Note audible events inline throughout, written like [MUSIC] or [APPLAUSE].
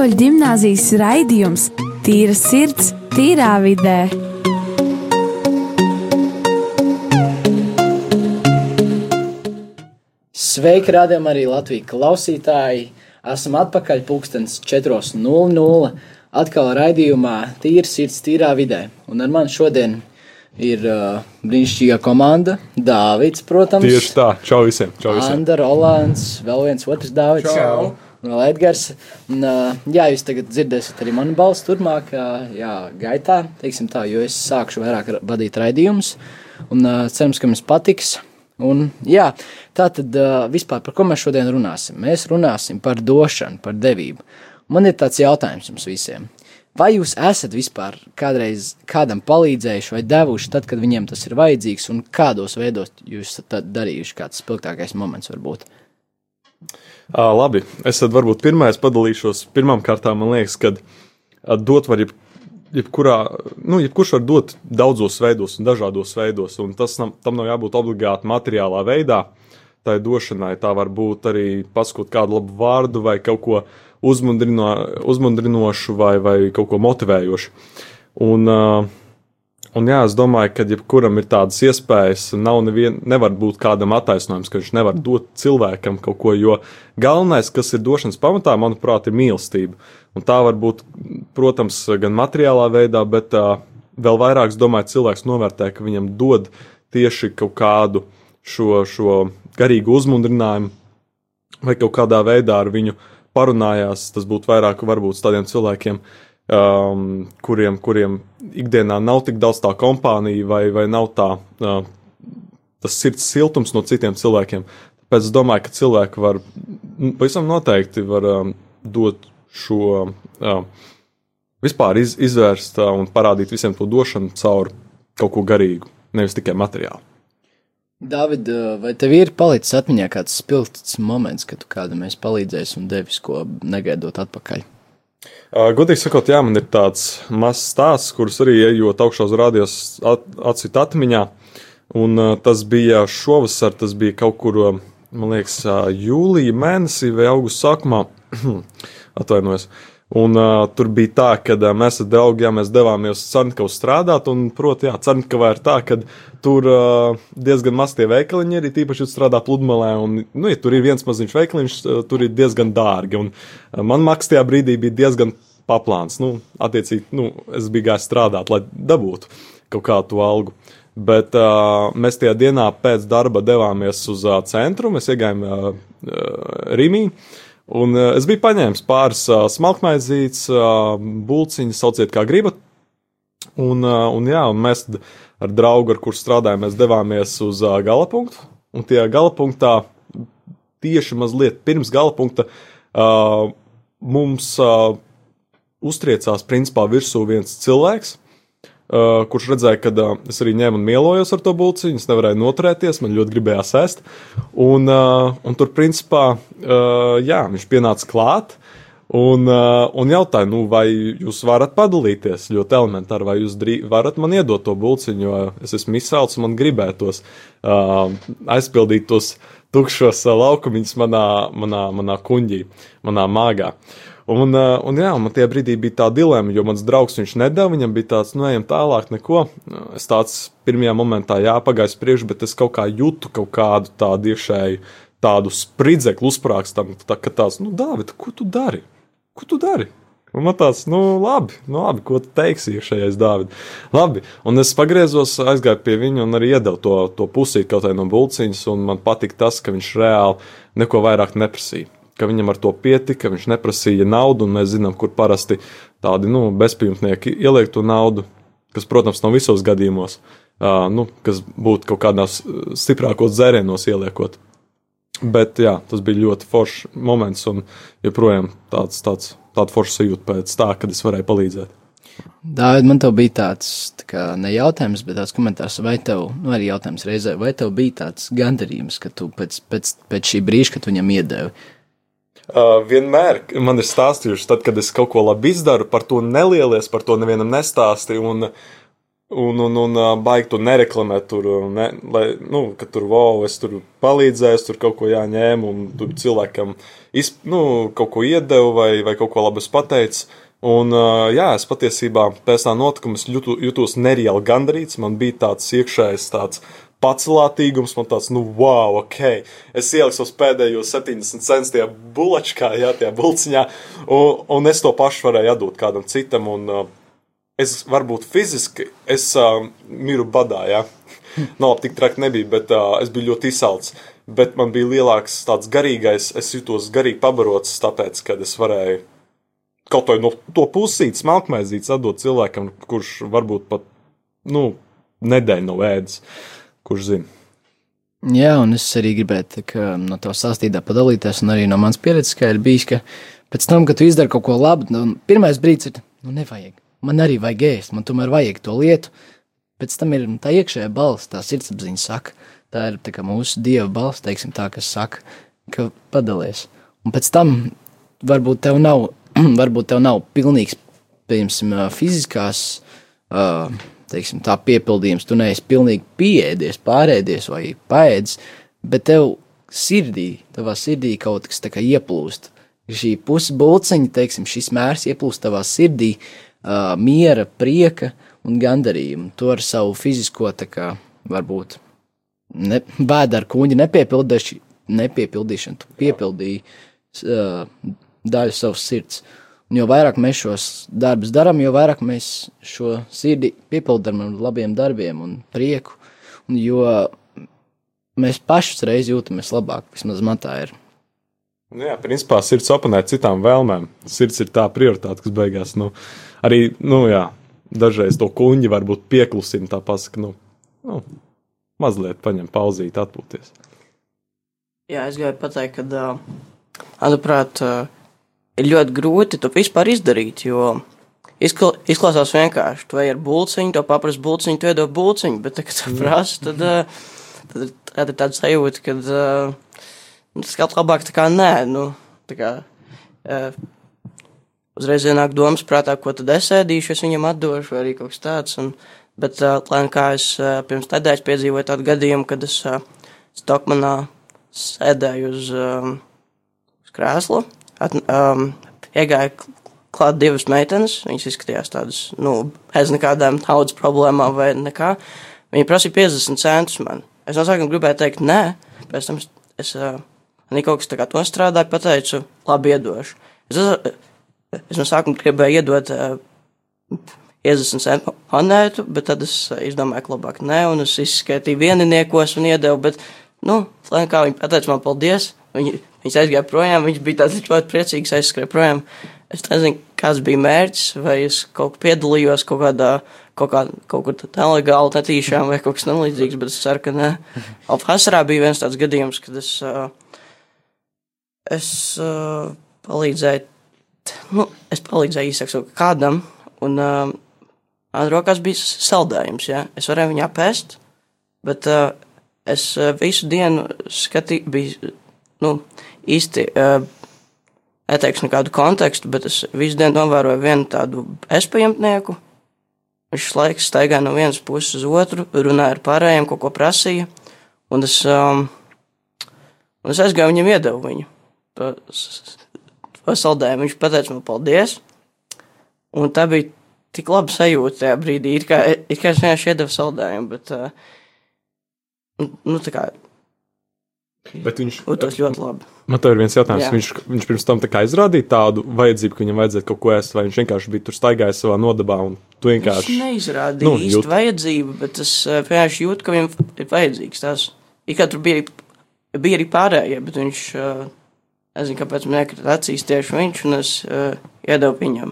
Katoļu gimnāzijas raidījums Tīra sirds, tīrā vidē. Sveiki, rādījumā arī Latvijas klausītāji! Esam atpakaļ pulkstenis 4.00. Atkal raidījumā Tīra sirds, tīrā vidē. Un ar mani šodien ir uh, brīnišķīgā komanda. Dāvids, protams. Tieši tā, čau visiem. Čau visiem. Anda, Rolands, vēl viens otrs Dāvids. Čau. Vēl Edgars. Un, uh, jā, jūs tagad dzirdēsiet arī manu balstu turpmāk, uh, jā, gaitā, teiksim tā, jo es sākšu vairāk vadīt raidījumus. Un uh, cerams, ka jums patiks. Un, jā, tā tad uh, vispār par ko mēs šodien runāsim? Mēs runāsim par došanu, par devību. Man ir tāds jautājums jums visiem. Vai jūs esat vispār kādreiz kādam palīdzējuši vai devuši tad, kad viņiem tas ir vajadzīgs, un kādos veidos jūs esat darījuši? Kāds spilgtākais moments var būt? Ā, labi, es tad varbūt pirmais padalīšos. Pirmām kārtām man liekas, ka dot var jeb, jebkurā, nu, jebkurš var dot daudzos veidos un dažādos veidos, un tas nam, tam nav jābūt obligāti materiālā veidā. Tā ir došanai, tā var būt arī pasakot kādu labu vārdu vai kaut ko uzmundrino, uzmundrinošu vai, vai kaut ko motivējošu. Un, uh, Un jā, es domāju, ka jebkuram ir tādas iespējas, nav nevien, nevar būt kādam attaisnojums, ka viņš nevar dot cilvēkam kaut ko, jo galvenais, kas ir došanas pamatā, manuprāt, ir mīlestība. Un tā var būt, protams, gan materiālā veidā, bet uh, vēl vairāk, es domāju, cilvēks novērtē, ka viņam dod tieši kaut kādu šo, šo garīgu uzmundrinājumu, vai kaut kādā veidā ar viņu parunājās. Tas būtu vairāk varbūt tādiem cilvēkiem, um, kuriem, kuriem ikdienā nav tik daudz tā kompānija, vai, vai nav tā, uh, tas sirds siltums no citiem cilvēkiem. Tāpēc es domāju, ka cilvēki var pavisam noteikti var, um, dot šo uh, vispār iz, izvērst uh, un parādīt visiem to došanu caur kaut ko garīgu, nevis tikai materiālu. David, vai tev ir palicis atmiņā kāds spilgts moments, kad tu kādam esi palīdzējis un devis ko negaidot atpakaļ? Uh, Godīgi sakot, jā, man ir tāds mazs stāsts, kurus arī ejot augšā uz rādījus at, atcīt atmiņā. Un uh, tas bija šovasar, tas bija kaut kur, uh, man liekas, uh, jūlija mēnesī vai augusta sākumā. [CLEARS THROAT] Atvainojos. Un uh, tur bija tā, ka uh, mēs ar draugiem mēs devāmies uz Cernkavu strādāt. Un, proti, jā, Cernkavā ir tā, ka tur uh, diezgan maz tie veikaliņi ir. Tīpaši, ja strādā pludmalē, un, nu, ja tur ir viens maziņš veikaliņš, uh, tur ir diezgan dārgi. Un, uh, man maksas tajā brīdī bija diezgan paplāns. Nu, attiecīgi, nu, es biju gājis strādāt, lai dabūtu kaut kādu algu. Bet uh, mēs tajā dienā pēc darba devāmies uz uh, centru, mēs iegājām uh, uh, Rīgā. Un uh, es biju paņēmis pāris uh, smalkmaizītes, uh, būciņas, sauciet kā gribat. Un, uh, un, jā, un mēs ar draugu, ar kuru strādājām, mēs devāmies uz uh, galapunktu. Un tajā galapunktā tieši mazliet pirms galapunkta uh, mums uh, uztriecās principā virsū viens cilvēks. Uh, kurš redzēja, ka uh, es arī ņēmu un mielojos ar to būciņu, es nevarēju noturēties, man ļoti gribējās ēst. Un, uh, un tur, principā, uh, jā, viņš pienāca klāt un, uh, un jautāja, nu, vai jūs varat padalīties ļoti elementāri, vai jūs drī, varat man iedot to būciņu, jo es esmu izsaucis un man gribētos uh, aizpildīt tos tukšos uh, laukumiņus manā, manā, manā kuņģī, manā māgā. Uh, un jā, man tajā brīdī bija tā dilemma, jo mans draugs viņš nedēļa, viņam bija tāds, nu, ejam tālāk, neko. Es tāds pirmajā momentā jāpagājis priekš, bet es kaut kā jūtu kaut kādu tādu iekšēju, tādu spridzekli uzsprāgstam, tā, ka tāds, nu, Dāvid, ko tu dari? Ko tu dari? Un man tāds, nu, labi, nu, labi ko tu teiksi iekšējais Dāvid. Labi, un es pagriezos, aizgāju pie viņa un arī iedevu to, to pusīt kaut vai no bulciņas, un man patika tas, ka viņš reāli neko vairāk neprasīja ka viņam ar to pietika, viņš neprasīja naudu, un mēs zinām, kur parasti tādi nu, bezpajumtnieki ieliek to naudu, kas, protams, nav visos gadījumos, uh, nu, kas būtu kaut kādās stiprākos dzērienos ieliekot. Bet jā, tas bija ļoti foršs moments, un joprojām tāds, tāds, tāds foršs sajūta pēc tā, kad es varēju palīdzēt. Dāvid, man te bija tāds tā ne jautājums, bet tāds komentārs, vai tev, nu arī jautājums reizē, vai tev bija tāds gandarījums, ka tu pēc, pēc, pēc šī brīža, kad viņam iedevi, Uh, vienmēr man ir stāstījuši, tad, kad es kaut ko labi izdaru, par to nelielies, par to nevienam nestāstīju. Un, Un, un, un ā, baigi to nereklamēt, tur, ne, lai, nu, ka tur, wow, es tur palīdzēju, tur kaut ko jāņēmu, un tur cilvēkam izp, nu, kaut ko iedevu vai, vai kaut ko labu pateicu. Un, jā, es patiesībā pēc tā notikuma jūtu, jūtos nereāli gandarīts. Man bija tāds iekšējs tāds pacelātīgums, man tāds, nu, wow, ok. Es ieliku savus pēdējos 70 centus tajā bulačkā, jā, tajā bulciņā, un, un es to pašu varēju atdot kādam citam. Un, ā, es varbūt fiziski es uh, miru badā, jā. Nav tik traki nebija, bet uh, es biju ļoti izsalcis. Bet man bija lielāks tāds garīgais, es jutos garīgi pabarots, tāpēc, ka es varēju kaut vai no to pusītes smalkmaizītes atdot cilvēkam, kurš varbūt pat, nu, nedēļu nav ēdis, kurš zina. Jā, un es arī gribētu tā kā, no tā sastāvdā padalīties, un arī no manas pieredzes, ka ir bijis, ka pēc tam, kad tu izdari kaut ko labu, nu, pirmais brīdis ir, nu, nevajag man arī vajag ēst, man tomēr vajag to lietu. Pēc tam ir tā iekšējā balss, tā sirdsapziņa saka, tā ir tā mūsu dieva balss, teiksim, tā, kas saka, ka padalies. Un pēc tam varbūt tev nav, [CLEARS THROAT] varbūt tev nav pilnīgs, piemēram, fiziskās, teiksim, tā piepildījums, tu neesi pilnīgi pieēdies, pārēdies vai paēdis, bet tev sirdī, tavā sirdī kaut kas tā kā ieplūst. Šī pusbulciņa, teiksim, šis mērs ieplūst tavā sirdī, uh, uh, miera, prieka un gandarījumu. To ar savu fizisko, tā kā varbūt ne, bēdu ar kuģi nepiepildīšanu, tu piepildīji uh, daļu savas sirds. Un jo vairāk mēs šos darbus darām, jo vairāk mēs šo sirdi piepildām ar labiem darbiem un prieku. Un jo mēs paši reiz jūtamies labāk, vismaz man tā ir. Nu jā, principā sirds oponē citām vēlmēm. Sirds ir tā prioritāte, kas beigās. Nu, arī, nu, jā, dažreiz to kuģi varbūt pieklusina, tā pasaka, nu, nu, mazliet paņem pauzīt, atpūties. Jā, es gribēju pateikt, ka, uh, manuprāt, uh, ir ļoti grūti to vispār izdarīt, jo izkla, izklausās vienkārši, tu ej ar bulciņu, to paprasti bulciņu, tu iedod bulciņu, bet, tā, kad tu prasi, tad, uh, tad, tad ir tāds sajūta, ka uh, tas kaut labāk tā kā nē, nu, tā kā. Uh, uzreiz ienāk domas prātā, ko tad es ēdīšu, es viņam atdošu, vai arī kaut kas tāds. Un, bet, uh, lai kā es uh, pirms nedēļas piedzīvoju tādu gadījumu, kad es uh, Stokmanā sēdēju uz, um, uz krēsla, at, um, iegāja klāt divas meitenes, viņas izskatījās tādas, nu, bez nekādām naudas problēmām vai nekā. Viņa prasīja 50 centus man. Es no sākuma gribēju teikt, nē, pēc tam es, es uh, kaut kas tā kā to strādāju, pateicu, labi iedošu. Es, Es no sākuma gribēju iedot uh, 50 centu monētu, bet tad es uh, izdomāju, ka labāk nē, un es izskaitīju vieniniekos un iedevu, bet, nu, kā viņi pateica man paldies, viņi, viņas aizgāja projām, viņš bija tāds ļoti priecīgs aizskrēja projām. Es nezinu, kāds bija mērķis, vai es kaut kā piedalījos kaut kādā, kaut, kā, kaut kur tā nelegāli netīšām vai kaut kas tam līdzīgs, bet es ceru, ka nē. [LAUGHS] Alfasarā bija viens tāds gadījums, kad es, es palīdzēju nu, es palīdzēju izsakot kādam, un man rokās bija saldējums. Ja? Es varēju viņu apēst, bet es visu dienu skatīju, bija nu, īsti. Uh, Neteikšu nekādu kontekstu, bet es visu dienu novēroju vienu tādu espējamnieku. Viņš laiks staigāja no vienas puses uz otru, runāja ar pārējiem, kaut ko prasīja. Un es, um, un es aizgāju viņam iedevu viņu saldējumu. Viņš pateica man paldies. Un tā bija tik laba sajūta tajā brīdī. Ir kā, ir kā es vienkārši iedevu saldējumu, bet, uh, nu, tā kā. Bet viņš jūtas ļoti labi. Man te ir viens jautājums. Jā. Viņš, viņš pirms tam izrādīja tādu vajadzību, ka viņam vajadzētu kaut ko ēst, vai viņš vienkārši bija tur staigājis savā nodabā un tu vienkārši. Viņš neizrādīja nu, īstu jūt. vajadzību, bet es uh, vienkārši jūtu, ka viņam ir vajadzīgs tas. Ir kā tur bija, bija arī pārējie, bet viņš. Uh, Nezinu, kāpēc man iekrita acīs tieši viņš, un es uh, iedevu viņam.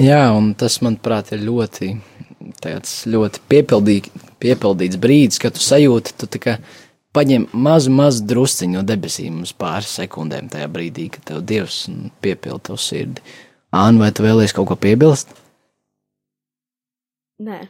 Jā, un tas, manuprāt, ir ļoti, ļoti piepildīt, piepildīts brīdis, kad tu sajūti, tu tikai paņem mazu, mazu drusciņu no debesīm uz pāris sekundēm tajā brīdī, kad tev Dievs piepild tavu sirdi. Ānu, vai tu vēlies kaut ko piebilst? Nē.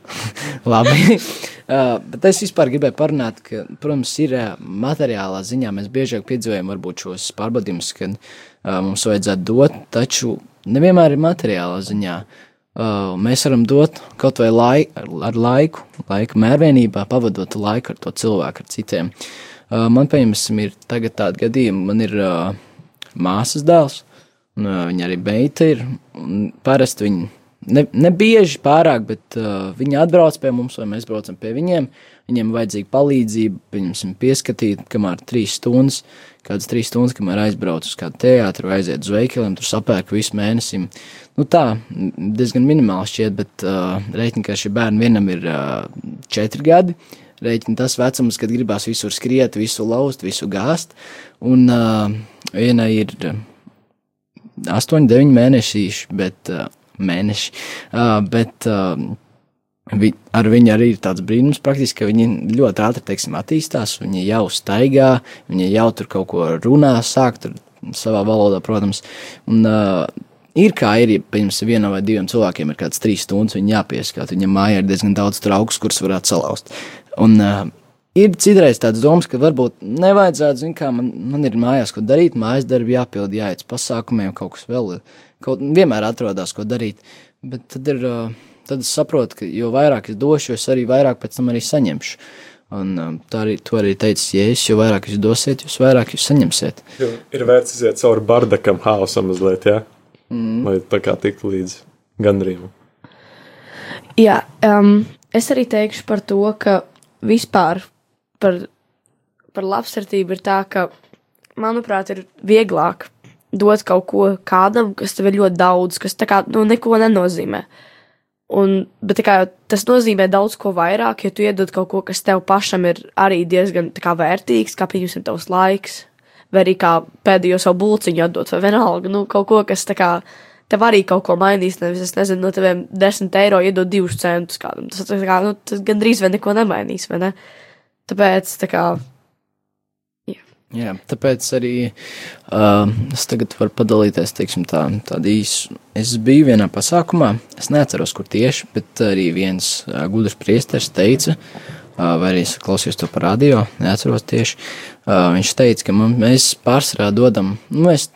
[LAUGHS] Labi. [LAUGHS] uh, bet es vispār gribēju parunāt, ka, protams, ir uh, materiālā ziņā mēs biežāk piedzīvojam varbūt šos pārbaudījumus, kad uh, mums vajadzētu dot, taču nevienmēr ir materiālā ziņā. Uh, mēs varam dot kaut vai lai, ar, ar laiku, laika mērvienībā, pavadot laiku ar to cilvēku, ar citiem. Uh, man, piemēram, ir tagad tāda gadījuma, man ir uh, māsas dēls, un uh, viņa arī beita ir. Parasti viņi ne, ne bieži pārāk, bet uh, viņi atbrauc pie mums, vai mēs braucam pie viņiem. Viņiem vajadzīga palīdzība, viņam pieskatīt, kamēr trīs stundas, kādas trīs stundas, kamēr aizbrauc uz kādu teātru vai aiziet uz veikaliem, tur sapērk visu mēnesim. Nu tā, diezgan minimāli šķiet, bet uh, reiķini, ka šie bērni vienam ir uh, četri gadi, reiķini tas vecums, kad gribās visur skriet, visu lauzt, visu gāzt, un uh, viena ir uh, 8, 9 mēneši, bet uh, mēneši, uh, bet uh, Vi, ar viņu arī ir tāds brīnums, praktiski, ka viņi ļoti ātri teiksim, attīstās. Viņi jau staigā, viņi jau tur kaut ko runā, sāk tur savā valodā, protams. Un, uh, ir kā ir, ja piemēram, vienam vai diviem cilvēkiem ir kāds trīs stundas, viņi jāpieskat. Viņam mājā ir diezgan daudz trauks, kurus varētu salauzt. Un, uh, ir citreiz tāds domas, ka varbūt nevajadzētu, zin, kā man, man ir mājās, ko darīt, mājas darbi jāpild, jāiet pasākumiem, kaut kas vēl. Kaut vienmēr atrodas, ko darīt. Bet tad ir. Tad es saprotu, ka jo vairāk es došu, es arī vairāk pēc tam arī saņemšu. Un, tā arī, to arī teica Jēzus, jo vairāk jūs dosiet, jo vairāk jūs saņemsiet. Jo ir vērts iziet cauri bardakam, haosam mazliet, jā? Mm. Lai tā kā tiktu līdz gandrību. Jā, um, es arī teikšu par to, ka vispār par, par labstartību ir tā, ka, manuprāt, ir vieglāk dot kaut ko kādam, kas tev ir ļoti daudz, kas tā kā nu, neko nenozīmē. Un, bet kā, tas nozīmē daudz ko vairāk, ja tu iedod kaut ko, kas tev pašam ir arī diezgan kā, vērtīgs, kā piemēram tavs laiks, vai arī kā pēdējo savu būciņu atdot, vai vienalga, nu, kaut ko, kas kā, tev arī kaut ko mainīs. Nevis, es nezinu, no teviem desmit eiro iedot divus centus kādam. Tas, kā, nu, tas gandrīz vai neko nemainīs, vai ne? Tāpēc, tā kā, Jā, tāpēc arī uh, es tagad varu padalīties teiksim, tā, tādu īsu. Es biju vienā pasākumā, es neatceros, kur tieši, bet arī viens uh, gudrs priesteris teica, uh, vai arī es klausījos to par radio, neatceros tieši. Uh, viņš teica, ka mums, mēs pārsvarā dodam, nu, mēs,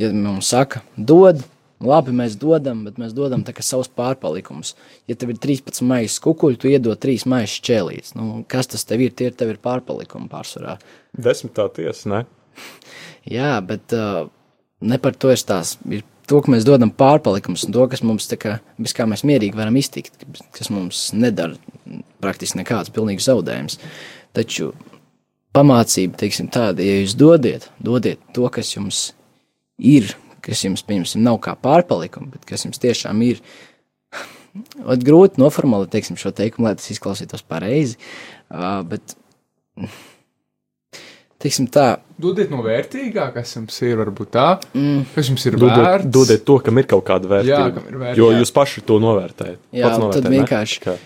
ja mums saka, dod, Labi, mēs dodam, bet mēs dodam savus pārpalikumus. Ja tev ir 13 maijas kukuļi, tu iedod 3 maijas čēlītes. Nu, kas tas tev ir? Tie ir tev ir pārpalikumi pārsvarā. Desmitā tiesa, ne? [LAUGHS] Jā, bet uh, ne par to ir tās. Ir to, ka mēs dodam pārpalikumus un to, kas mums kā, bez kā mēs mierīgi varam iztikt, kas mums nedara praktiski nekāds pilnīgs zaudējums. Taču pamācība, teiksim tāda, ja jūs dodiet, dodiet to, kas jums ir, kas jums, pieņemsim, nav kā pārpalikumi, bet kas jums tiešām ir. Ot, grūti noformulēt teiksim, šo teikumu, lai tas izklausītos pareizi. Uh, bet, teiksim, tā. Dodiet no vērtīgā, kas jums ir, varbūt tā, Mm, kas jums ir Dodiet, vērts. dodiet to, kam ir kaut kāda vērtība. Jā, kam ir vērtība. Jo jūs paši to novērtējat. jā, Pats tad novērtējat, ne? vienkārši, Kā?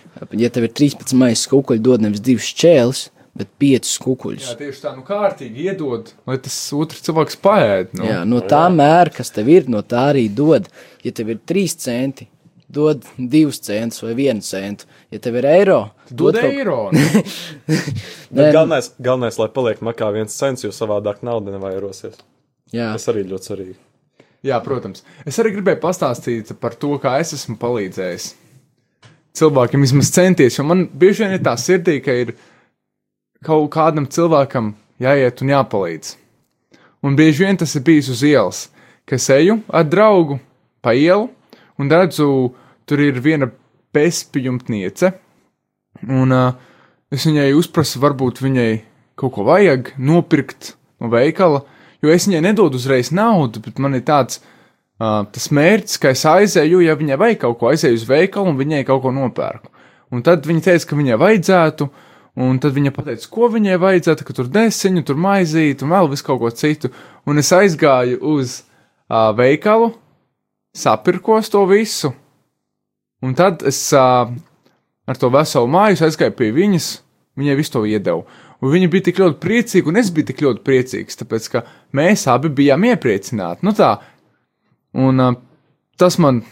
ja tev ir 13 maijas kukuļi, dod nevis divus čēlus, bet piecus kukuļus. Jā, tieši tā, nu kārtīgi iedod, lai tas otrs cilvēks paēd. Nu. Jā, no tā mēra, kas tev ir, no tā arī dod. Ja tev ir 3 centi, dod 2 centus vai 1 centu. Ja tev ir eiro, Dod kaut- eiro. [LAUGHS] nu. Galvenais, galvenais, lai paliek makā viens cents, jo savādāk nauda nevairosies. Jā, Tas arī ļoti svarīgi. Jā, protams. Es arī gribēju pastāstīt par to, kā es esmu palīdzējis cilvēkiem vismaz centies, jo man bieži vien ir tā sirdī, ka ir kaut kādam cilvēkam jāiet un jāpalīdz. Un bieži vien tas ir bijis uz ielas, ka eju ar draugu pa ielu un redzu, tur ir viena bezpajumtniece, un uh, es viņai uzprasu, varbūt viņai kaut ko vajag nopirkt no veikala, jo es viņai nedodu uzreiz naudu, bet man ir tāds uh, tas mērķis, ka es aizēju, ja viņai vajag kaut ko, aizēju uz veikalu un viņai kaut ko nopērku. Un tad viņa teica, ka viņai vajadzētu, un tad viņa pateica, ko viņai vajadzētu, ka tur desiņu, tur maizīt un vēl visu kaut ko citu. Un es aizgāju uz uh, veikalu, sapirkos to visu, un tad es uh, ar to veselu māju aizgāju pie viņas, viņai visu to iedevu. Un viņa bija tik ļoti priecīga, un es biju tik ļoti priecīgs, tāpēc ka mēs abi bijām iepriecināti. Nu tā, un uh, tas man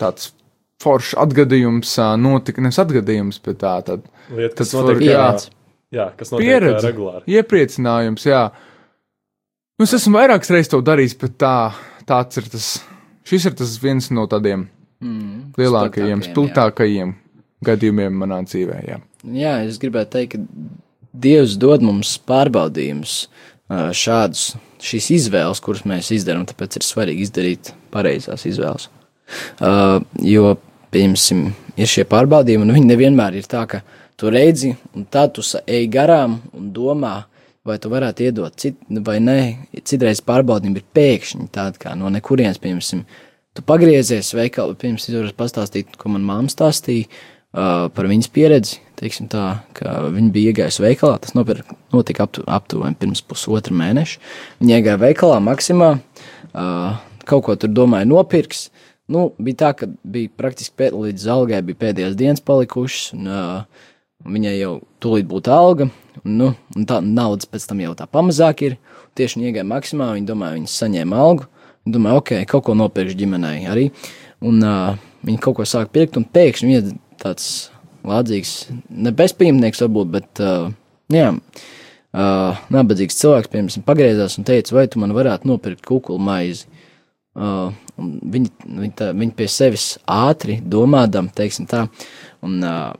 tāds foršs atgadījums notika, nevis atgadījums, bet tā tad Lieta, kas Tas var- notiek, jā. jā, jā, kas notiek pieredze, regulāri. iepriecinājums, jā. Nu, es esmu vairākas reizes to darījis, bet tā, tāds ir tas, šis ir tas viens no tādiem mm, lielākajiem, spilgtākajiem, gadījumiem manā dzīvē. Jā. Jā, es gribētu teikt, ka Dievs dod mums pārbaudījumus, šādus, šīs izvēles, kuras mēs izdarām, tāpēc ir svarīgi izdarīt pareizās izvēles. Uh, jo, piemēram, ir šie pārbaudījumi, un viņi nevienmēr ir tā, ka tu redzi, un tad tu ej garām un domā, vai tu varētu iedot citu, vai nē. Citreiz pārbaudījumi ir pēkšņi tādi, kā no nekurienes, piemēram, tu pagriezies veikalā, pirms varu pastāstīt, ko man māma stāstīja uh, par viņas pieredzi. Teiksim tā, ka viņa bija iegājusi veikalā, tas nopir, notika aptu, aptuveni pirms pusotra mēneša. Viņa iegāja veikalā maksimā, uh, kaut ko tur domāja nopirks. Nu, bija tā, ka bija praktiski pēc, līdz algai bija pēdējās dienas palikušas, un uh, viņai jau tūlīt būtu alga, un, nu, un tā naudas pēc tam jau tā pamazāk ir. Tieši viņa iegāja maksimā, viņa domāja, viņa saņēma algu, domāja, ok, kaut ko nopirkšu ģimenei arī, un uh, viņa kaut ko sāk pirkt, un pēkšņi viņa tāds lādzīgs, ne bezpajumtnieks varbūt, bet, uh, jā, uh, nabadzīgs cilvēks, piemēram, pagriezās un teica, vai tu man varētu nopirkt kukulu maizi. Uh, viņi, viņi, tā, viņi pie sevis ātri domādam, teiksim tā, un uh,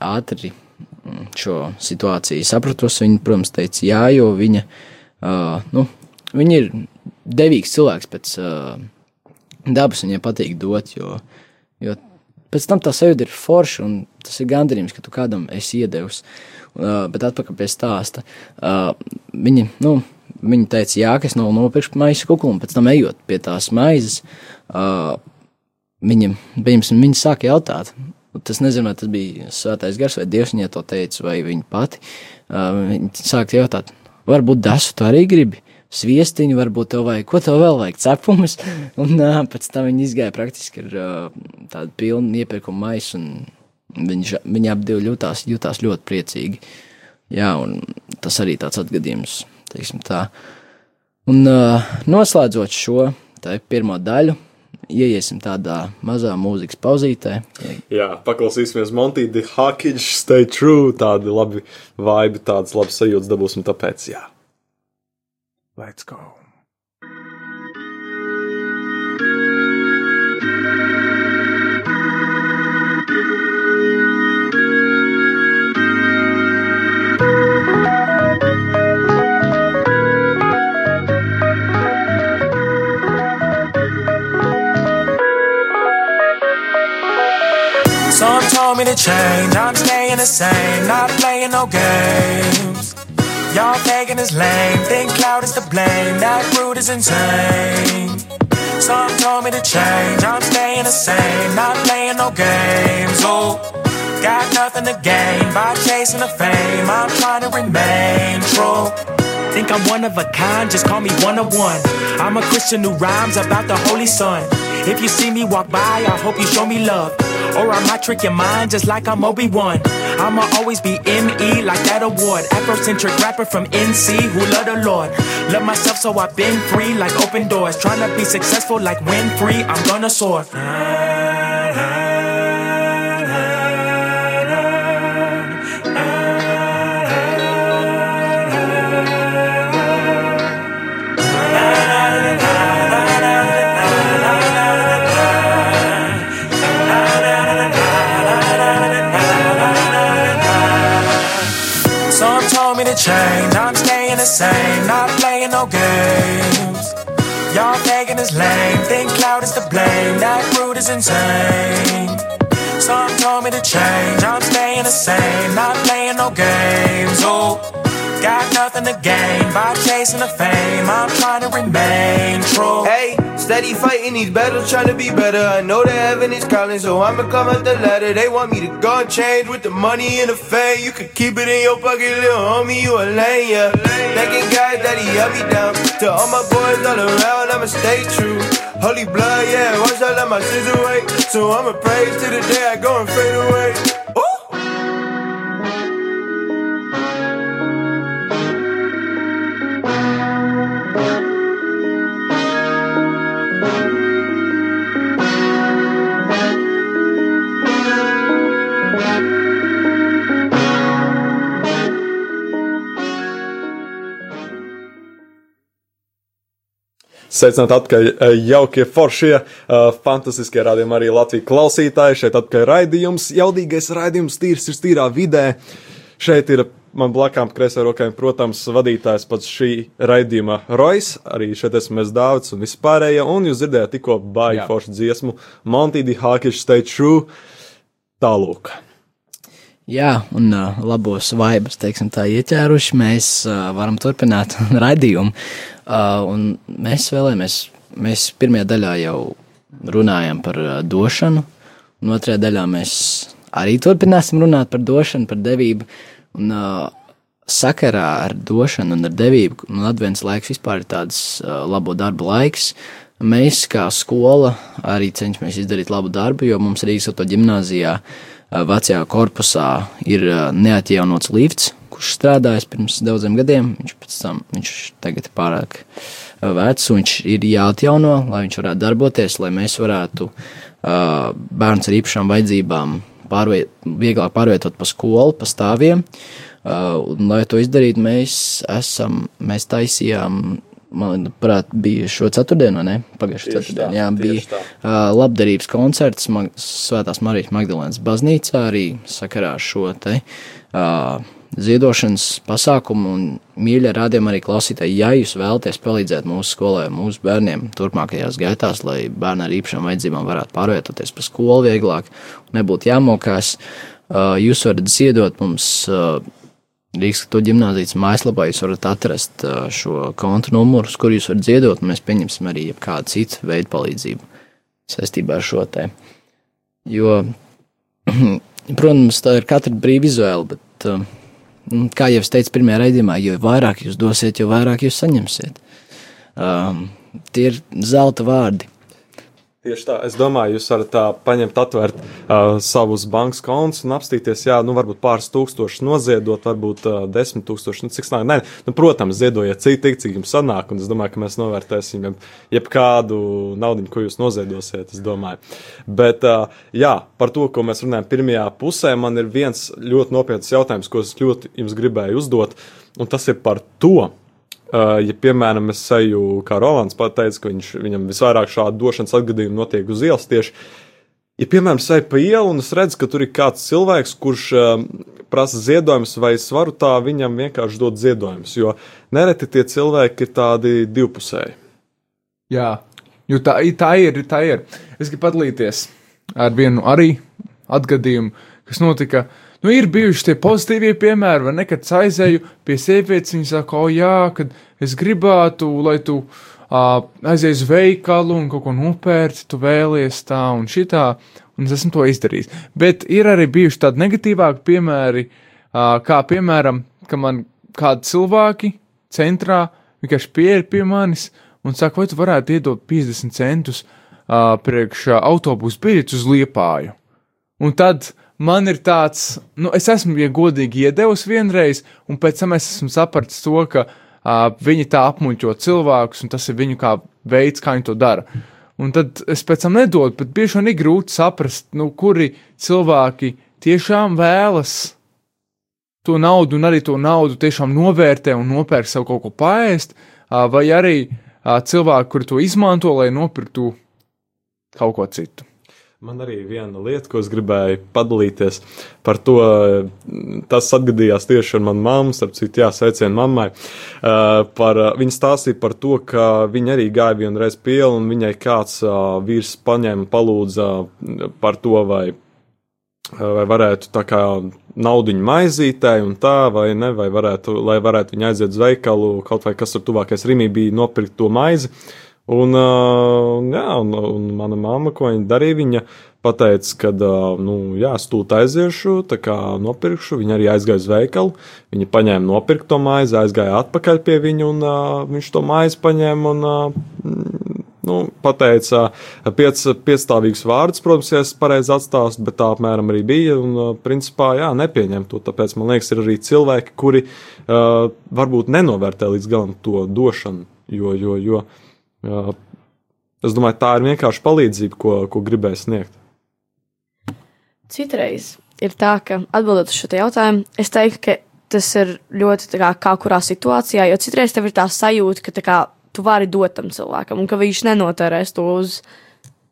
ātri mm, šo situāciju sapratos. Viņa, protams, teica jā, jo viņa, uh, nu, viņa ir devīgs cilvēks pēc uh, dabas, viņai patīk dot, jo, jo pēc tam tā sajūta ir forša, un tas ir gandarījums, ka tu kādam esi iedevis. Uh, bet atpakaļ pie stāsta. Uh, viņi, nu, viņi teica, jā, ka es nav nopirkšu maisu kukulu, un pēc tam ejot pie tās maizes, uh, viņi, piemēram, viņi sāka jautāt. Tas nezinu, vai tas bija svētais gars, vai dievs viņai to teica, vai viņa pati. Uh, viņi sāka jautāt, varbūt desu tu arī gribi. Sviestiņu, varbūt tev vajag, ko tev vēl vajag, cepumus. [LAUGHS] Un uh, pēc tam viņi izgāja praktiski ar uh, tādu pilnu iepirkumu maisu, un viņi, viņi ap divi jutās, jutās ļoti priecīgi. Jā, un tas arī tāds atgadījums. Un uh, noslēdzot šo pirmo daļu, ieiesim tādā mazā mūzikas pauzītē. Jā, paklausīsimies The Hackage, Stay True, tādi labi vibe, tādas labas sajūtas dabūsim, tāpēc jā. Let's go! Told me to change, I'm staying the same, not playing no games. Y'all thinking is lame, think cloud is to blame, that rude is insane. Some told me to change, I'm staying the same, not playing no games. Oh, got nothing to gain by chasing the fame, I'm trying to remain true. Think I'm one of a kind, just call me one of one. I'm a Christian who rhymes about the Holy Son. If you see me walk by, I hope you show me love. Or I might trick your mind just like I'm Obi-Wan. I'ma always be ME like that award. Afrocentric rapper from NC who love the Lord. Love myself so I've been free like open doors. Trying to be successful like Winfrey, I'm gonna soar. To change, I'm staying the same, not playing no games. Y'all thinking is lame, think cloud is to blame, that rude is insane. Some told me to change, I'm staying the same, not playing no games. Oh, got nothing to gain by chasing the fame, I'm trying to remain true. Hey, steady fighting these battles, trying to be better. I know the heaven is calling, so I'ma come out the ladder. They want me to go and change with the money and the fame. You can keep it in your pocket, little homie, you a lane, yeah. Thanking God that he held me down. To all my boys all around, I'ma stay true. Holy blood, yeah, watch I let my sins away. So I'ma praise to the day I go and fade away. Sveicināt atpakaļ uh, jaukie foršie, uh, fantastiskie rādījumi arī Latvijas klausītāji. Šeit atpakaļ raidījums, jaudīgais raidījums, tīrs ir tīrā vidē. Šeit ir man blakām kreisā rokām, protams, vadītājs pats šī raidījuma Rojas, arī šeit esmu es Dāvids un vispārējie, un jūs dzirdējāt tikko baigi foršu dziesmu Monty D. Hawkish Stay True. Tālūk. Jā, un uh, labos vaibus, teiksim, tā ieķēruši, mēs uh, varam turpināt [LAUGHS] raidījumu. Uh, un mēs vēlamies, mēs pirmajā daļā jau runājam par uh, došanu, un otrajā daļā mēs arī turpināsim runāt par došanu, par devību. Un, uh, sakarā ar došanu un ar devību, un advents laiks vispār ir tāds uh, labo darbu laiks. Mēs, kā skola, arī cenšamies izdarīt labu darbu, jo mums Rīgas auto ģimnāzijā uh, vecajā korpusā ir uh, neatjaunots lifts, kurš strādājis pirms daudziem gadiem. Viņš pēc tam, viņš tagad ir pārāk uh, vecs, un viņš ir jāatjauno, lai viņš varētu darboties, lai mēs varētu uh, bērns ar īpašām vajadzībām pārviet, vieglāk pārvietot pa skolu, pa stāviem. Uh, un, lai to izdarītu, mēs esam, mēs taisījām, manuprāt, bija šo ceturtdienu, ne? Pagājušā tā, jā, bija tā. uh, labdarības koncerts Mag Svētās Marijas Magdalēnas baznīcā arī sakarā ar šo te uh, ziedošanas pasākumu un mīļa rādījuma arī klausītāji, ja jūs vēlaties palīdzēt mūsu skolai, mūsu bērniem turpmākajās gaitās, lai bērni ar īpašām vajadzībām varētu pārvietoties pa skolu vieglāk un nebūtu jāmokās, uh, jūs varat ziedot mums uh, Rīgas to ģimnāzijas mājaslapā jūs varat atrast šo kontu numuru, uz kur jūs varat ziedot, un mēs pieņemsim arī kādu citu veidu palīdzību saistībā ar šo te. Jo, [CLEARS THROAT] protams, tā ir katra brīva izvēle, bet, nu, kā jau es teicu pirmajā raidījumā, jo vairāk jūs dosiet, jo vairāk jūs saņemsiet. Um, tie ir zelta vārdi. Tieši tā, es domāju, jūs varat tā paņemt, atvērt uh, savus bankas kontus un apstīties, jā, nu, varbūt pāris tūkstošus noziedot, varbūt uh, desmit tūkstoši, nu, cik snāk. Nē, nu, protams, ziedojiet cik tik, cik jums sanāk, un es domāju, ka mēs novērtēsim jeb, jebkādu naudu, ko jūs noziedosiet, es domāju. Bet, uh, jā, par to, ko mēs runājam pirmajā pusē, man ir viens ļoti nopietns jautājums, ko es ļoti jums gribēju uzdot, un tas ir par to, ja, piemēram, es eju, kā Rolands pateica, ka viņš, viņam visvairāk šādu došanas atgadījumu notiek uz ielas tieši. Ja, piemēram, es eju pa ielu un es redzu, ka tur ir kāds cilvēks, kurš uh, prasa ziedojumus, vai es varu tā viņam vienkārši dot ziedojumus, jo nereti tie cilvēki ir tādi divpusēji. Jā, jo tā, tā ir. Tā ir. Es gribu padalīties ar vienu arī atgadījumu, kas notika. Nu, ir bijuši tie pozitīvie piemēri, vai ne? Kad aizēju pie sievietes, viņa saka, o, jā, kad es gribētu, lai tu uh, aizies uz veikalu un kaut ko nopērci, tu vēlies tā un šitā, un es esmu to izdarījis. Bet ir arī bijuši tādi negatīvāki piemēri, uh, kā piemēram, ka man kādi cilvēki centrā vienkārši pieeja pie manis un saka, vai tu varētu iedot 50 centus uh, priekš uh, autobusu biļetes uz liepāju. Un tad man ir tāds, nu, es esmu, ja godīgi, iedevis vienreiz, un pēc tam es esmu sapratis to, ka uh, viņi tā apmuļķo cilvēkus, un tas ir viņu kā veids, kā viņi to dara. Un tad es pēc tam nedodu, bet bieži vien ir grūti saprast, nu, kuri cilvēki tiešām vēlas to naudu, un arī to naudu tiešām novērtē un nopērk sev kaut ko paēst, uh, vai arī uh, cilvēki, kuri to izmanto, lai nopirktu kaut ko citu. Man arī viena lieta, ko es gribēju padalīties par to, tas atgadījās tieši ar manu mammu, starp citu, jāsveicina mammai. Uh, par, viņa stāstīja par to, ka viņa arī gāja vienreiz pielu, un viņai kāds uh, vīrs paņēma palūdza par to, vai, vai varētu tā kā naudiņu maizītē un tā, vai ne, vai varētu, lai varētu viņa aiziet uz veikalu, kaut vai kas tur tuvākais Rimī bija nopirkt to maizi. Un, uh, jā, un, un mana mamma, ko viņa darīja, viņa pateica, ka, uh, nu, jā, stūta aiziešu, tā kā nopirkšu. Viņa arī aizgāja uz veikalu, viņa paņēma nopirkt to maizi, aizgāja atpakaļ pie viņa, un uh, viņš to maizi paņēma un, uh, nu, pateica piec, piecstāvīgus vārdus, protams, ja es pareizi atstāstu, bet tā apmēram arī bija, un, uh, principā, jā, nepieņem to, tāpēc, man liekas, ir arī cilvēki, kuri uh, varbūt nenovērtē līdz galam to došanu, jo, jo, jo Jā. Es domāju, tā ir vienkārši palīdzība, ko, ko gribēju sniegt. Citreiz ir tā, ka atbildot uz šo jautājumu, es teiktu, ka tas ir ļoti kā, kā kurā situācijā, jo citreiz tev ir tā sajūta, ka tā kā tu vari dot tam cilvēkam, un ka viņš nenotērēs to uz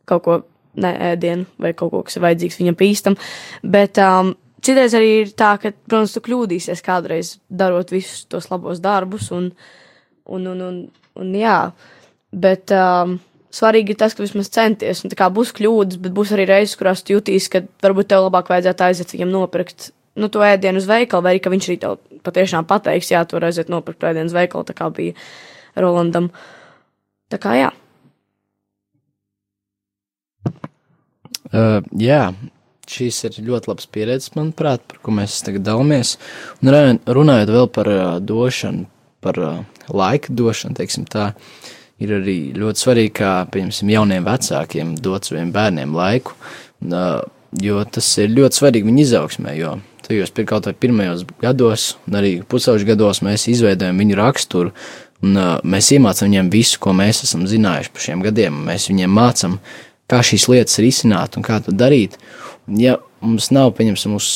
kaut ko neēdienu vai kaut ko, kas ir vajadzīgs viņam pīstam. Bet um, citreiz arī ir tā, ka, protams, tu kļūdīsies kādreiz darot visus tos labos darbus, un, un, un, un, un jā, bet um, svarīgi ir tas, ka vismaz centies, un būs kļūdas, bet būs arī reizes, kurās tu jutīsi, ka varbūt tev labāk vajadzētu aiziet viņam nopirkt. Nu, to ēdienu uz veikalu, vai arī ka viņš arī tev patiešām pateiks, jā, tu vari aiziet nopirkt ēdienu uz veikalu, tā kā bija Rolandam. Tā kā jā. Uh, jā, šīs ir ļoti labas pieredzes, manuprāt, par ko mēs tagad dalāmies. Un runājot, vēl par uh, došanu, par uh, laika došanu, teiksim tā, ir arī ļoti svarīgi, kā, piemēram, jauniem vecākiem dot saviem bērniem laiku, un, jo tas ir ļoti svarīgi viņu izaugsmē, jo tajos kaut vai pirmajos gados, un arī pusauģu gados mēs izveidojam viņu raksturu, un uh, mēs iemācām viņiem visu, ko mēs esam zinājuši par šiem gadiem, mēs viņiem mācām, kā šīs lietas risināt un kā to darīt. Un, ja mums nav, pieņemsim, uz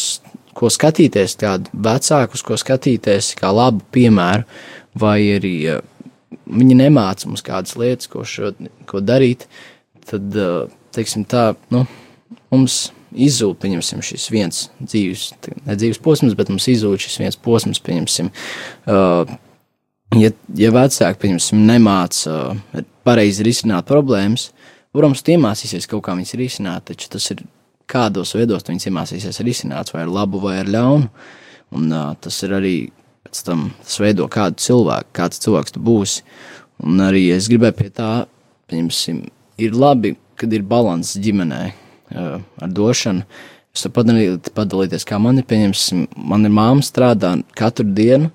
ko skatīties, kādu vecāku, uz ko skatīties, kā labu piemēru, vai arī uh, viņi nemāca mums kādas lietas, ko, šo, ko darīt, tad, uh, teiksim tā, nu, mums izzūd, pieņemsim, šis viens dzīves, ne dzīves posms, bet mums izzūd šis viens posms, pieņemsim, uh, ja, ja vecāki, pieņemsim, nemāca uh, pareizi risināt problēmas, protams, tu iemācīsies kaut kā viņas risināt, taču tas ir kādos veidos viņas iemācīsies risināt, vai ar labu, vai ar ļaunu, un uh, tas ir arī pēc tam, tas veido kādu cilvēku, kāds cilvēks tu būsi, un arī es gribēju pie tā, pieņemsim, ir labi, kad ir balans ģimenē, uh, ar došanu. Es varu padalīt, padalīties, kā man ir. Pieņemsim, man ir māma strādā katru dienu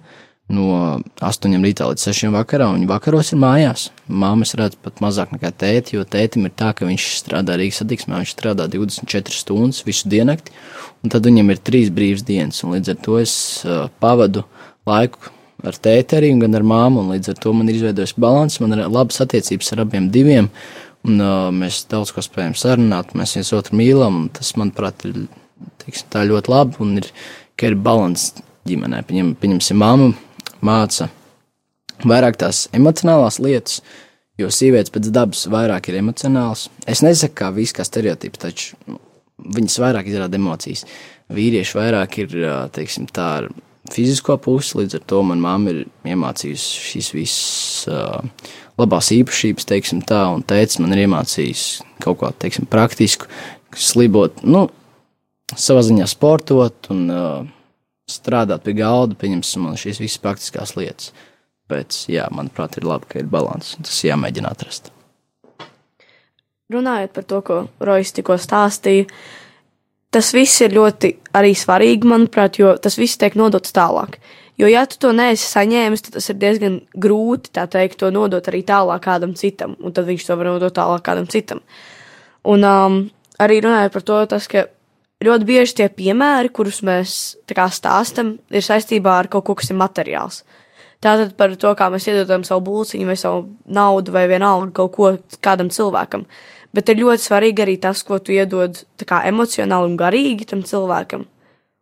no 8 rītā līdz 6 vakarā, un viņa vakaros ir mājās. Māma es redzu pat mazāk nekā tēti, jo tētim ir tā, ka viņš strādā Rīgas satiksmē, viņš strādā 24 stundas visu diennakti, un tad viņam ir trīs brīvas dienas, un līdz ar to es uh, pavadu laiku ar tēti arī, gan ar māmu, līdz ar to man ir izveidojis balans, man ir labas attiecības ar abiem diviem, Un, uh, mēs daudz ko spējam sarunāt, mēs viens otru mīlam. Tas, manuprāt, ir teiksim, ļoti labi. Un ir, ir balans ģimenē. Pieņem, pieņemsim, māma māca vairāk tās emocionālās lietas, jo sievietes pēc dabas vairāk ir emocionāls. Es nesaku, kā viss kā stereotips, taču nu, viņas vairāk izrāda emocijas. Vīrieši vairāk ir, teiksim, tā ar fizisko pusi, līdz ar to man mamma ir iemācījusi šīs visas uh, labās īpašības, teiksim tā, un tēvs man ir iemācījis kaut ko, teiksim, praktisku, slibot, nu, savā ziņā sportot un uh, strādāt pie galda, pieņemsim man šīs visas praktiskās lietas. Pēc, jā, manuprāt, ir labi, ka ir balans, tas jāmēģina atrast. Runājot par to, ko Rojas tikko stāstīja, tas viss ir ļoti arī svarīgi, manuprāt, jo tas viss tiek nodots tālāk. Jo, ja tu to neesi saņēmis, tad tas ir diezgan grūti, tā teikt, to nodot arī tālāk kādam citam, un tad viņš to var nodot tālāk kādam citam. Un um, arī runājot par to, tas, ka ļoti bieži tie piemēri, kurus mēs kā, stāstam, ir saistībā ar kaut ko, kas ir materiāls. Tātad par to, kā mēs iedodam savu būciņu vai savu naudu vai vienalga kaut ko kādam cilvēkam. Bet ir ļoti svarīgi arī tas, ko tu iedod kā, emocionāli un garīgi tam cilvēkam.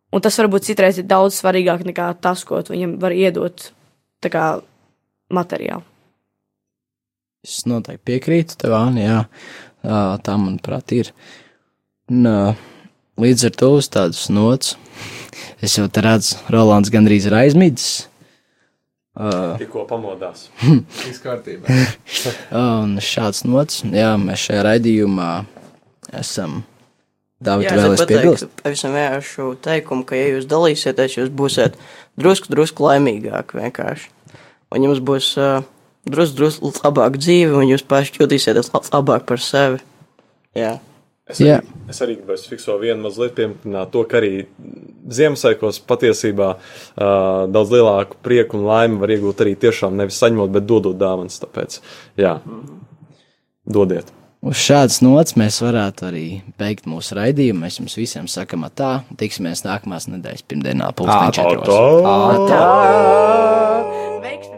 Un tas varbūt citreiz ir daudz svarīgāk nekā tas, ko tu viņam var iedot kā, materiālu. Es noteikti piekrītu tev, Anna. Jā, tā manuprāt ir. Un, līdz ar to uz tādas nots, es jau te redzu, Rolands gandrīz ir aizmidzis. Uh, Tikko pamodās. [LAUGHS] Viss kārtībā. [LAUGHS] un šāds nots, jā, mēs šajā raidījumā esam Dāvidi, vēlaties piebilst? Pavisam vienkāršu teikumu, ka, ja jūs dalīsieties, jūs būsiet drusku, drusku laimīgāki vienkārši. Un jums būs uh, drusku, drusku labāka dzīve, un jūs paši jutīsieties labāk par sevi. Jā. Es arī, yeah. es arī gribēju fiksēt vienu mazliet pieminēt to, ka arī Ziemassvētkos patiesībā uh, daudz lielāku prieku un laimi var iegūt arī tiešām nevis saņemot, bet dodot dāvanas. Tāpēc, jā, dodiet. Uz šādas nots mēs varētu arī beigt mūsu raidījumu. Mēs jums visiem sakam, tā, tiksimies nākamās nedēļas pirmdienā, pulksten četros. Veiksmi visiem!